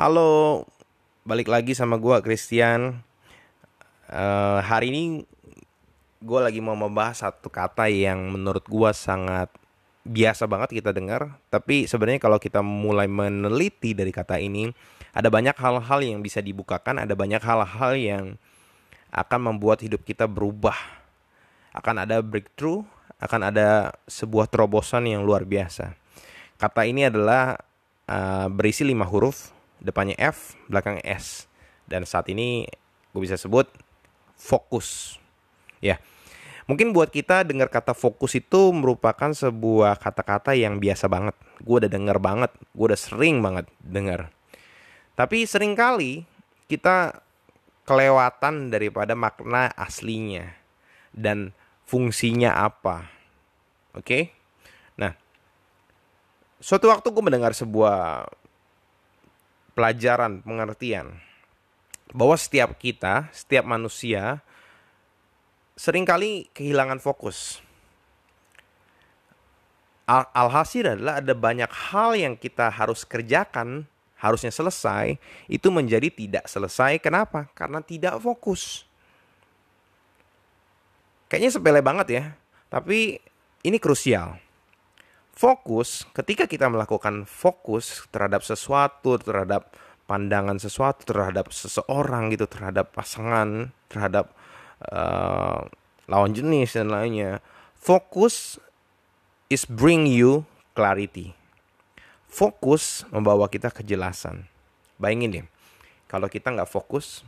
Halo, balik lagi sama gue Christian. Uh, hari ini gue lagi mau membahas satu kata yang menurut gue sangat biasa banget kita dengar. Tapi sebenarnya kalau kita mulai meneliti dari kata ini, ada banyak hal-hal yang bisa dibukakan, ada banyak hal-hal yang akan membuat hidup kita berubah. Akan ada breakthrough, akan ada sebuah terobosan yang luar biasa. Kata ini adalah uh, berisi lima huruf depannya F, belakangnya S. Dan saat ini gue bisa sebut fokus. Ya. Mungkin buat kita dengar kata fokus itu merupakan sebuah kata-kata yang biasa banget. Gue udah denger banget, gue udah sering banget denger. Tapi sering kali kita kelewatan daripada makna aslinya dan fungsinya apa. Oke? Okay? Nah, suatu waktu gue mendengar sebuah pelajaran, pengertian bahwa setiap kita, setiap manusia sering kali kehilangan fokus. Al alhasil adalah ada banyak hal yang kita harus kerjakan, harusnya selesai, itu menjadi tidak selesai. Kenapa? Karena tidak fokus. Kayaknya sepele banget ya, tapi ini krusial fokus ketika kita melakukan fokus terhadap sesuatu terhadap pandangan sesuatu terhadap seseorang gitu terhadap pasangan terhadap uh, lawan jenis dan lainnya fokus is bring you clarity. Fokus membawa kita kejelasan. Bayangin deh kalau kita nggak fokus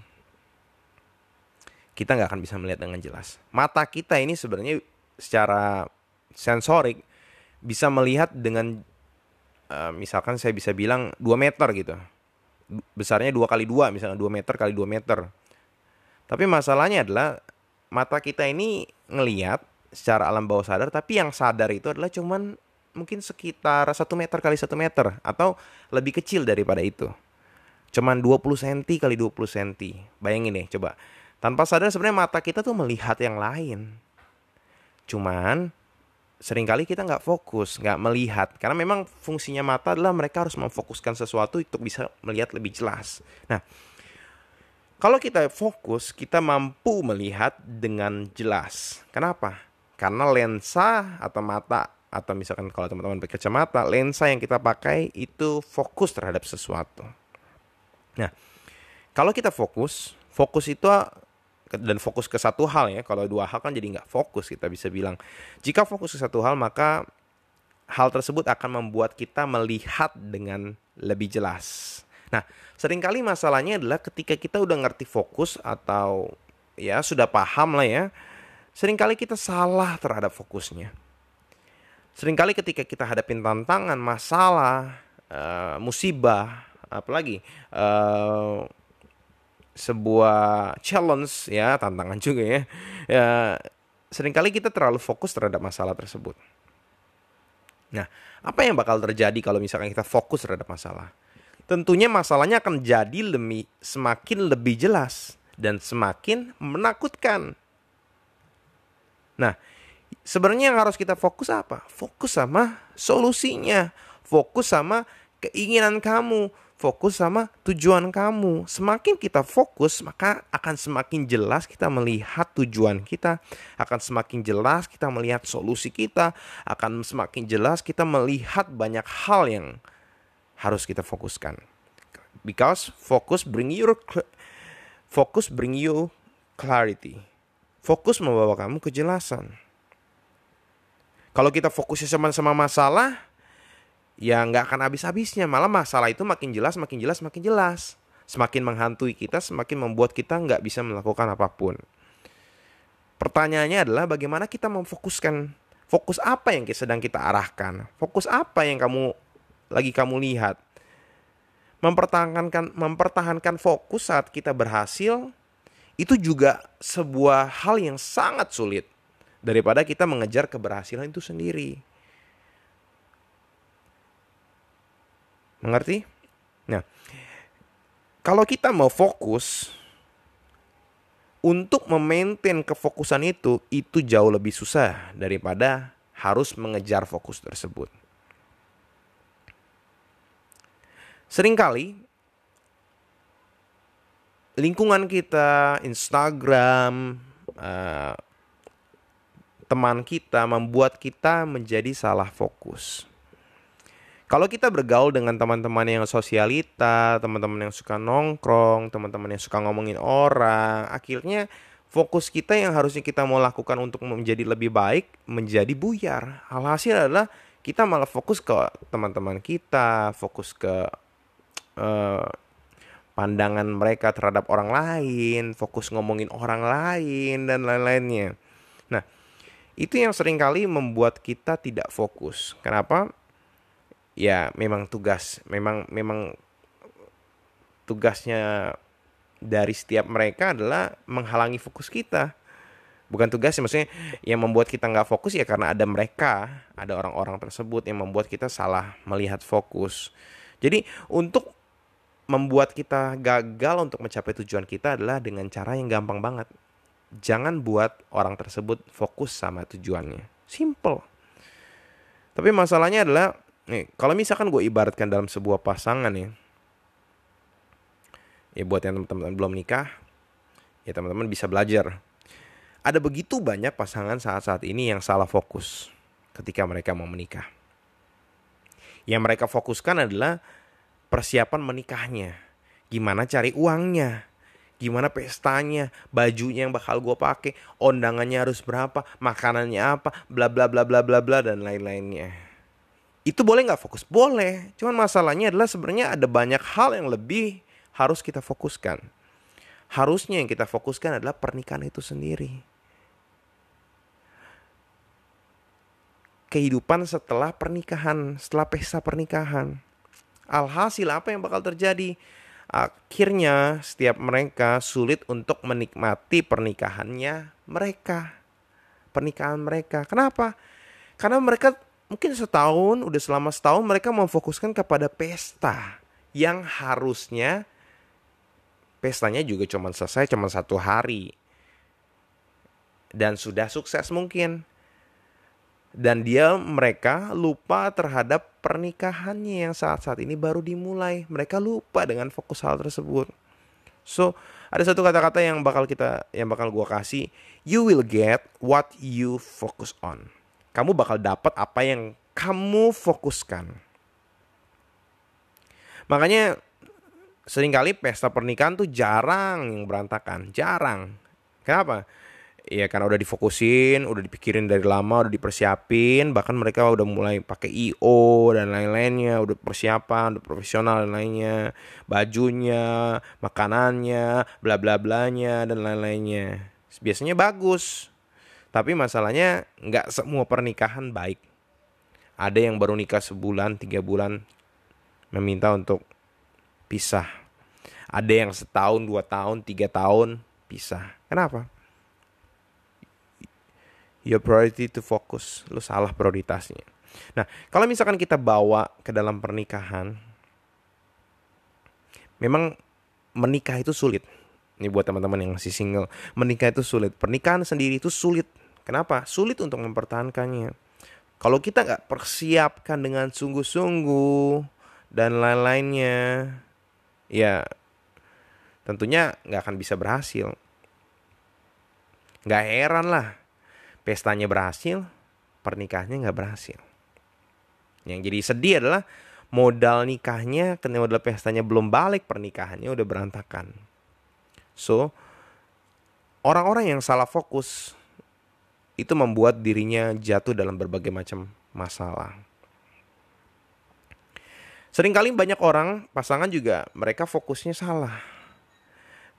kita nggak akan bisa melihat dengan jelas. Mata kita ini sebenarnya secara sensorik bisa melihat dengan uh, misalkan saya bisa bilang 2 meter gitu. Besarnya dua kali dua misalnya 2 meter kali 2 meter. Tapi masalahnya adalah mata kita ini ngelihat secara alam bawah sadar tapi yang sadar itu adalah cuman mungkin sekitar satu meter kali satu meter atau lebih kecil daripada itu. Cuman 20 cm kali 20 cm. Bayangin nih coba. Tanpa sadar sebenarnya mata kita tuh melihat yang lain. Cuman sering kali kita nggak fokus, nggak melihat. Karena memang fungsinya mata adalah mereka harus memfokuskan sesuatu untuk bisa melihat lebih jelas. Nah, kalau kita fokus, kita mampu melihat dengan jelas. Kenapa? Karena lensa atau mata atau misalkan kalau teman-teman pakai kacamata, lensa yang kita pakai itu fokus terhadap sesuatu. Nah, kalau kita fokus, fokus itu dan fokus ke satu hal ya. Kalau dua hal kan jadi nggak fokus kita bisa bilang. Jika fokus ke satu hal maka hal tersebut akan membuat kita melihat dengan lebih jelas. Nah, sering kali masalahnya adalah ketika kita udah ngerti fokus atau ya sudah paham lah ya, sering kali kita salah terhadap fokusnya. Seringkali ketika kita hadapin tantangan, masalah, uh, musibah, apalagi uh, sebuah challenge ya tantangan juga ya. Ya sering kali kita terlalu fokus terhadap masalah tersebut. Nah apa yang bakal terjadi kalau misalkan kita fokus terhadap masalah? Tentunya masalahnya akan jadi lebih semakin lebih jelas dan semakin menakutkan. Nah sebenarnya yang harus kita fokus apa? Fokus sama solusinya. Fokus sama keinginan kamu fokus sama tujuan kamu. Semakin kita fokus, maka akan semakin jelas kita melihat tujuan kita, akan semakin jelas kita melihat solusi kita, akan semakin jelas kita melihat banyak hal yang harus kita fokuskan. Because focus bring you focus bring you clarity. Fokus membawa kamu kejelasan. Kalau kita fokusnya sama-sama masalah, ya nggak akan habis-habisnya. Malah masalah itu makin jelas, makin jelas, makin jelas. Semakin menghantui kita, semakin membuat kita nggak bisa melakukan apa pun. Pertanyaannya adalah bagaimana kita memfokuskan fokus apa yang sedang kita arahkan, fokus apa yang kamu lagi kamu lihat. Mempertahankan mempertahankan fokus saat kita berhasil itu juga sebuah hal yang sangat sulit daripada kita mengejar keberhasilan itu sendiri. Mengerti? Nah, kalau kita mau fokus untuk memaintain kefokusan itu itu jauh lebih susah daripada harus mengejar fokus tersebut. Seringkali lingkungan kita, Instagram, uh, teman kita membuat kita menjadi salah fokus. Kalau kita bergaul dengan teman-teman yang sosialita, teman-teman yang suka nongkrong, teman-teman yang suka ngomongin orang, akhirnya fokus kita yang harusnya kita mau lakukan untuk menjadi lebih baik menjadi buyar. Alhasil adalah kita malah fokus ke teman-teman kita, fokus ke uh, pandangan mereka terhadap orang lain, fokus ngomongin orang lain dan lain-lainnya. Nah, itu yang sering kali membuat kita tidak fokus. Kenapa? Ya, memang tugas, memang memang tugasnya dari setiap mereka adalah menghalangi fokus kita. Bukan tugas maksudnya yang membuat kita nggak fokus ya karena ada mereka, ada orang-orang tersebut yang membuat kita salah melihat fokus. Jadi untuk membuat kita gagal untuk mencapai tujuan kita adalah dengan cara yang gampang banget jangan buat orang tersebut fokus sama tujuannya. Simple. Tapi masalahnya adalah, nih, kalau misalkan gue ibaratkan dalam sebuah pasangan ya, ya buat yang teman-teman belum nikah, ya teman-teman bisa belajar. Ada begitu banyak pasangan saat-saat ini yang salah fokus ketika mereka mau menikah. Yang mereka fokuskan adalah persiapan menikahnya. Gimana cari uangnya, gimana pestanya, bajunya yang bakal gue pakai, undangannya harus berapa, makanannya apa, bla bla bla bla bla bla dan lain-lainnya. Itu boleh nggak fokus? Boleh. Cuman masalahnya adalah sebenarnya ada banyak hal yang lebih harus kita fokuskan. Harusnya yang kita fokuskan adalah pernikahan itu sendiri. Kehidupan setelah pernikahan, setelah pesta pernikahan. Alhasil apa yang bakal terjadi? Akhirnya setiap mereka sulit untuk menikmati pernikahannya mereka. Pernikahan mereka. Kenapa? Karena mereka mungkin setahun, udah selama setahun mereka memfokuskan kepada pesta. Yang harusnya pestanya juga cuma selesai cuma satu hari. Dan sudah sukses mungkin dan dia mereka lupa terhadap pernikahannya yang saat-saat ini baru dimulai. Mereka lupa dengan fokus hal tersebut. So, ada satu kata-kata yang bakal kita yang bakal gua kasih, you will get what you focus on. Kamu bakal dapat apa yang kamu fokuskan. Makanya sering kali pesta pernikahan tuh jarang yang berantakan, jarang. Kenapa? ya karena udah difokusin, udah dipikirin dari lama, udah dipersiapin, bahkan mereka udah mulai pakai IO dan lain-lainnya, udah persiapan, udah profesional dan lainnya, bajunya, makanannya, bla bla blanya dan lain-lainnya. Biasanya bagus, tapi masalahnya nggak semua pernikahan baik. Ada yang baru nikah sebulan, tiga bulan, meminta untuk pisah. Ada yang setahun, dua tahun, tiga tahun pisah. Kenapa? your priority to focus. Lu salah prioritasnya. Nah, kalau misalkan kita bawa ke dalam pernikahan, memang menikah itu sulit. Ini buat teman-teman yang masih single, menikah itu sulit. Pernikahan sendiri itu sulit. Kenapa? Sulit untuk mempertahankannya. Kalau kita nggak persiapkan dengan sungguh-sungguh dan lain-lainnya, ya tentunya nggak akan bisa berhasil. Nggak heran lah pestanya berhasil, pernikahannya nggak berhasil. Yang jadi sedih adalah modal nikahnya, karena modal pestanya belum balik, pernikahannya udah berantakan. So, orang-orang yang salah fokus itu membuat dirinya jatuh dalam berbagai macam masalah. Seringkali banyak orang, pasangan juga mereka fokusnya salah.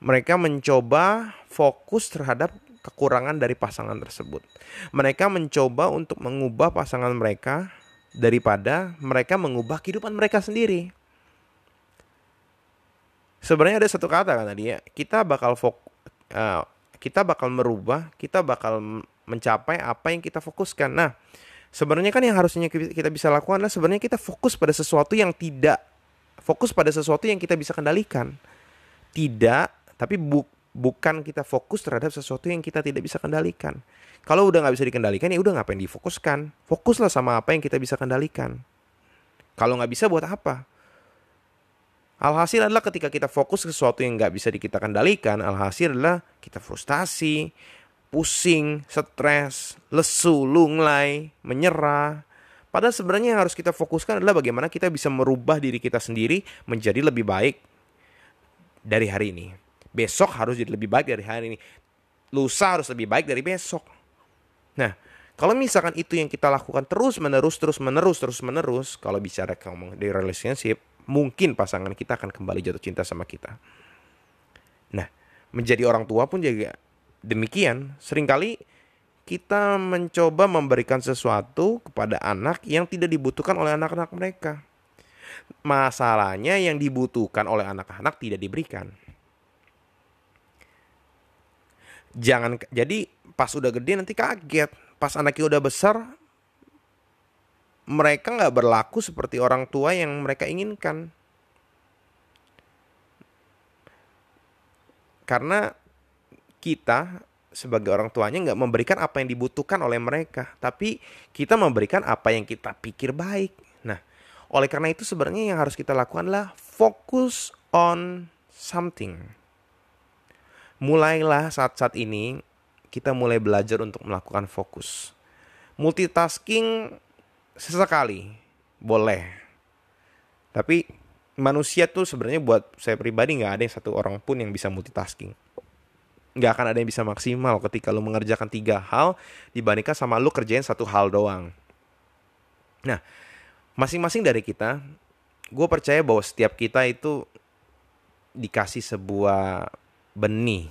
Mereka mencoba fokus terhadap kekurangan dari pasangan tersebut. Mereka mencoba untuk mengubah pasangan mereka daripada mereka mengubah kehidupan mereka sendiri. Sebenarnya ada satu kata kan tadi ya, kita bakal fok uh, kita bakal merubah, kita bakal mencapai apa yang kita fokuskan. Nah, sebenarnya kan yang harusnya kita bisa lakukan adalah sebenarnya kita fokus pada sesuatu yang tidak fokus pada sesuatu yang kita bisa kendalikan. Tidak, tapi bu, bukan kita fokus terhadap sesuatu yang kita tidak bisa kendalikan. Kalau udah nggak bisa dikendalikan ya udah ngapain difokuskan. Fokuslah sama apa yang kita bisa kendalikan. Kalau nggak bisa buat apa? Alhasil adalah ketika kita fokus ke sesuatu yang nggak bisa kita kendalikan, alhasil adalah kita frustasi, pusing, stres, lesu, lunglai, menyerah. Padahal sebenarnya yang harus kita fokuskan adalah bagaimana kita bisa merubah diri kita sendiri menjadi lebih baik dari hari ini. Besok harus jadi lebih baik dari hari ini. Lusa harus lebih baik dari besok. Nah, kalau misalkan itu yang kita lakukan terus menerus terus menerus terus menerus, kalau bicara ngomong di relationship, mungkin pasangan kita akan kembali jatuh cinta sama kita. Nah, menjadi orang tua pun juga demikian. Seringkali kita mencoba memberikan sesuatu kepada anak yang tidak dibutuhkan oleh anak-anak mereka. Masalahnya yang dibutuhkan oleh anak-anak tidak diberikan. Jangan jadi pas udah gede nanti kaget. Pas anaknya udah besar mereka nggak berlaku seperti orang tua yang mereka inginkan. Karena kita sebagai orang tuanya nggak memberikan apa yang dibutuhkan oleh mereka, tapi kita memberikan apa yang kita pikir baik. Nah, oleh karena itu sebenarnya yang harus kita lakukan adalah fokus on something. Mulailah saat-saat ini kita mulai belajar untuk melakukan fokus. Multitasking sesekali boleh tapi manusia tuh sebenarnya buat saya pribadi nggak ada yang satu orang pun yang bisa multitasking nggak akan ada yang bisa maksimal ketika lo mengerjakan tiga hal dibandingkan sama lo kerjain satu hal doang. Nah masing-masing dari kita gue percaya bahwa setiap kita itu dikasih sebuah benih.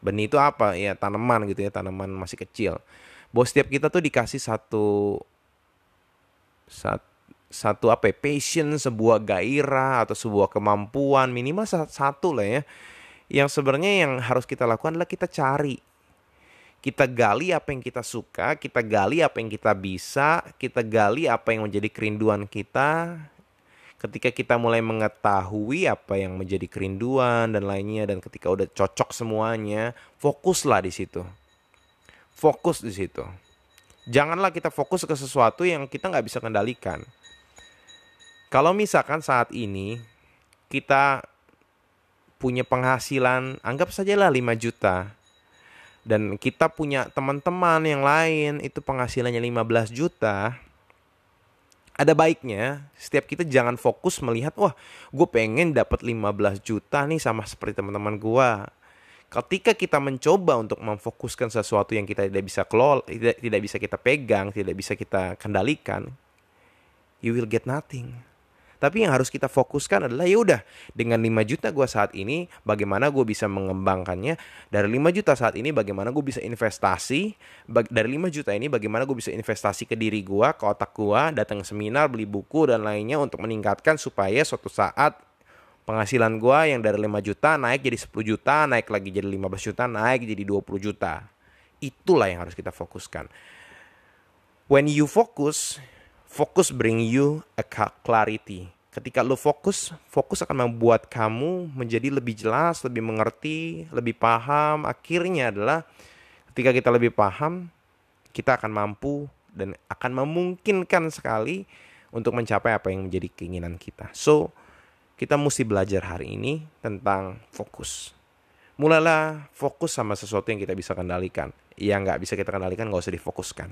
Benih itu apa? Ya tanaman gitu ya tanaman masih kecil. Bahwa setiap kita tuh dikasih satu satu apa ya, passion, sebuah gairah atau sebuah kemampuan minimal satu lah ya. Yang sebenarnya yang harus kita lakukan adalah kita cari. Kita gali apa yang kita suka, kita gali apa yang kita bisa, kita gali apa yang menjadi kerinduan kita. Ketika kita mulai mengetahui apa yang menjadi kerinduan dan lainnya dan ketika udah cocok semuanya, fokuslah di situ. Fokus di situ. Janganlah kita fokus ke sesuatu yang kita nggak bisa kendalikan. Kalau misalkan saat ini kita punya penghasilan, anggap sajalah 5 juta. Dan kita punya teman-teman yang lain itu penghasilannya 15 juta. Ada baiknya setiap kita jangan fokus melihat, wah gue pengen dapat 15 juta nih sama seperti teman-teman gue ketika kita mencoba untuk memfokuskan sesuatu yang kita tidak bisa kelola, tidak, tidak bisa kita pegang, tidak bisa kita kendalikan, you will get nothing. Tapi yang harus kita fokuskan adalah ya udah dengan 5 juta gue saat ini bagaimana gue bisa mengembangkannya dari 5 juta saat ini bagaimana gue bisa investasi dari 5 juta ini bagaimana gue bisa investasi ke diri gue ke otak gue datang seminar beli buku dan lainnya untuk meningkatkan supaya suatu saat penghasilan gue yang dari 5 juta naik jadi 10 juta, naik lagi jadi 15 juta, naik jadi 20 juta. Itulah yang harus kita fokuskan. When you focus, focus bring you a clarity. Ketika lo fokus, fokus akan membuat kamu menjadi lebih jelas, lebih mengerti, lebih paham. Akhirnya adalah ketika kita lebih paham, kita akan mampu dan akan memungkinkan sekali untuk mencapai apa yang menjadi keinginan kita. So, kita mesti belajar hari ini tentang fokus. Mulailah fokus sama sesuatu yang kita bisa kendalikan. Yang nggak bisa kita kendalikan nggak usah difokuskan.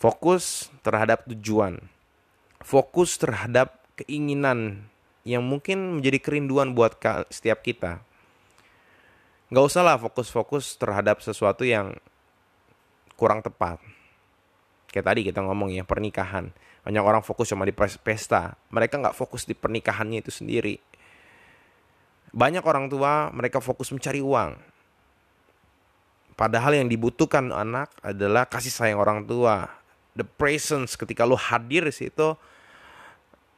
Fokus terhadap tujuan. Fokus terhadap keinginan yang mungkin menjadi kerinduan buat setiap kita. Nggak usahlah fokus-fokus terhadap sesuatu yang kurang tepat. Kayak tadi kita ngomong ya pernikahan banyak orang fokus cuma di pesta. Mereka nggak fokus di pernikahannya itu sendiri. Banyak orang tua mereka fokus mencari uang. Padahal yang dibutuhkan anak adalah kasih sayang orang tua. The presence ketika lo hadir di situ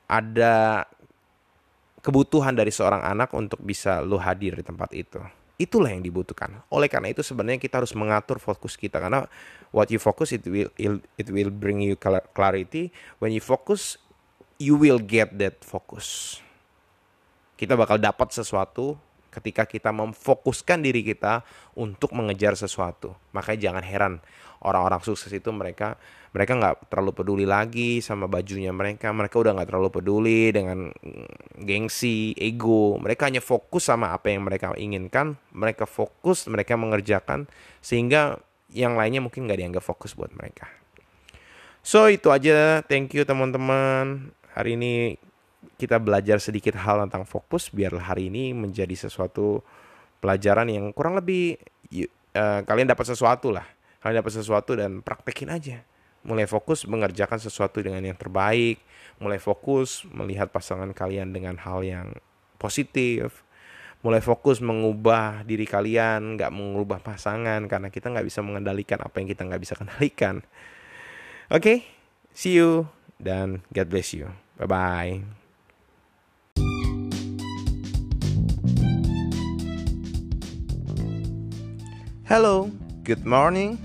ada kebutuhan dari seorang anak untuk bisa lo hadir di tempat itu. Itulah yang dibutuhkan. Oleh karena itu sebenarnya kita harus mengatur fokus kita karena what you focus it will it will bring you clarity. When you focus you will get that focus. Kita bakal dapat sesuatu ketika kita memfokuskan diri kita untuk mengejar sesuatu. Makanya jangan heran orang-orang sukses itu mereka mereka nggak terlalu peduli lagi sama bajunya mereka. Mereka udah nggak terlalu peduli dengan mm, gengsi ego. Mereka hanya fokus sama apa yang mereka inginkan. Mereka fokus mereka mengerjakan sehingga yang lainnya mungkin nggak dianggap fokus buat mereka. So itu aja. Thank you teman-teman. Hari ini kita belajar sedikit hal tentang fokus biar hari ini menjadi sesuatu pelajaran yang kurang lebih uh, kalian dapat sesuatu lah kalian dapat sesuatu dan praktekin aja mulai fokus mengerjakan sesuatu dengan yang terbaik, mulai fokus melihat pasangan kalian dengan hal yang positif, mulai fokus mengubah diri kalian, nggak mengubah pasangan karena kita nggak bisa mengendalikan apa yang kita nggak bisa kendalikan. Oke, okay, see you dan God bless you. Bye bye. Hello, good morning,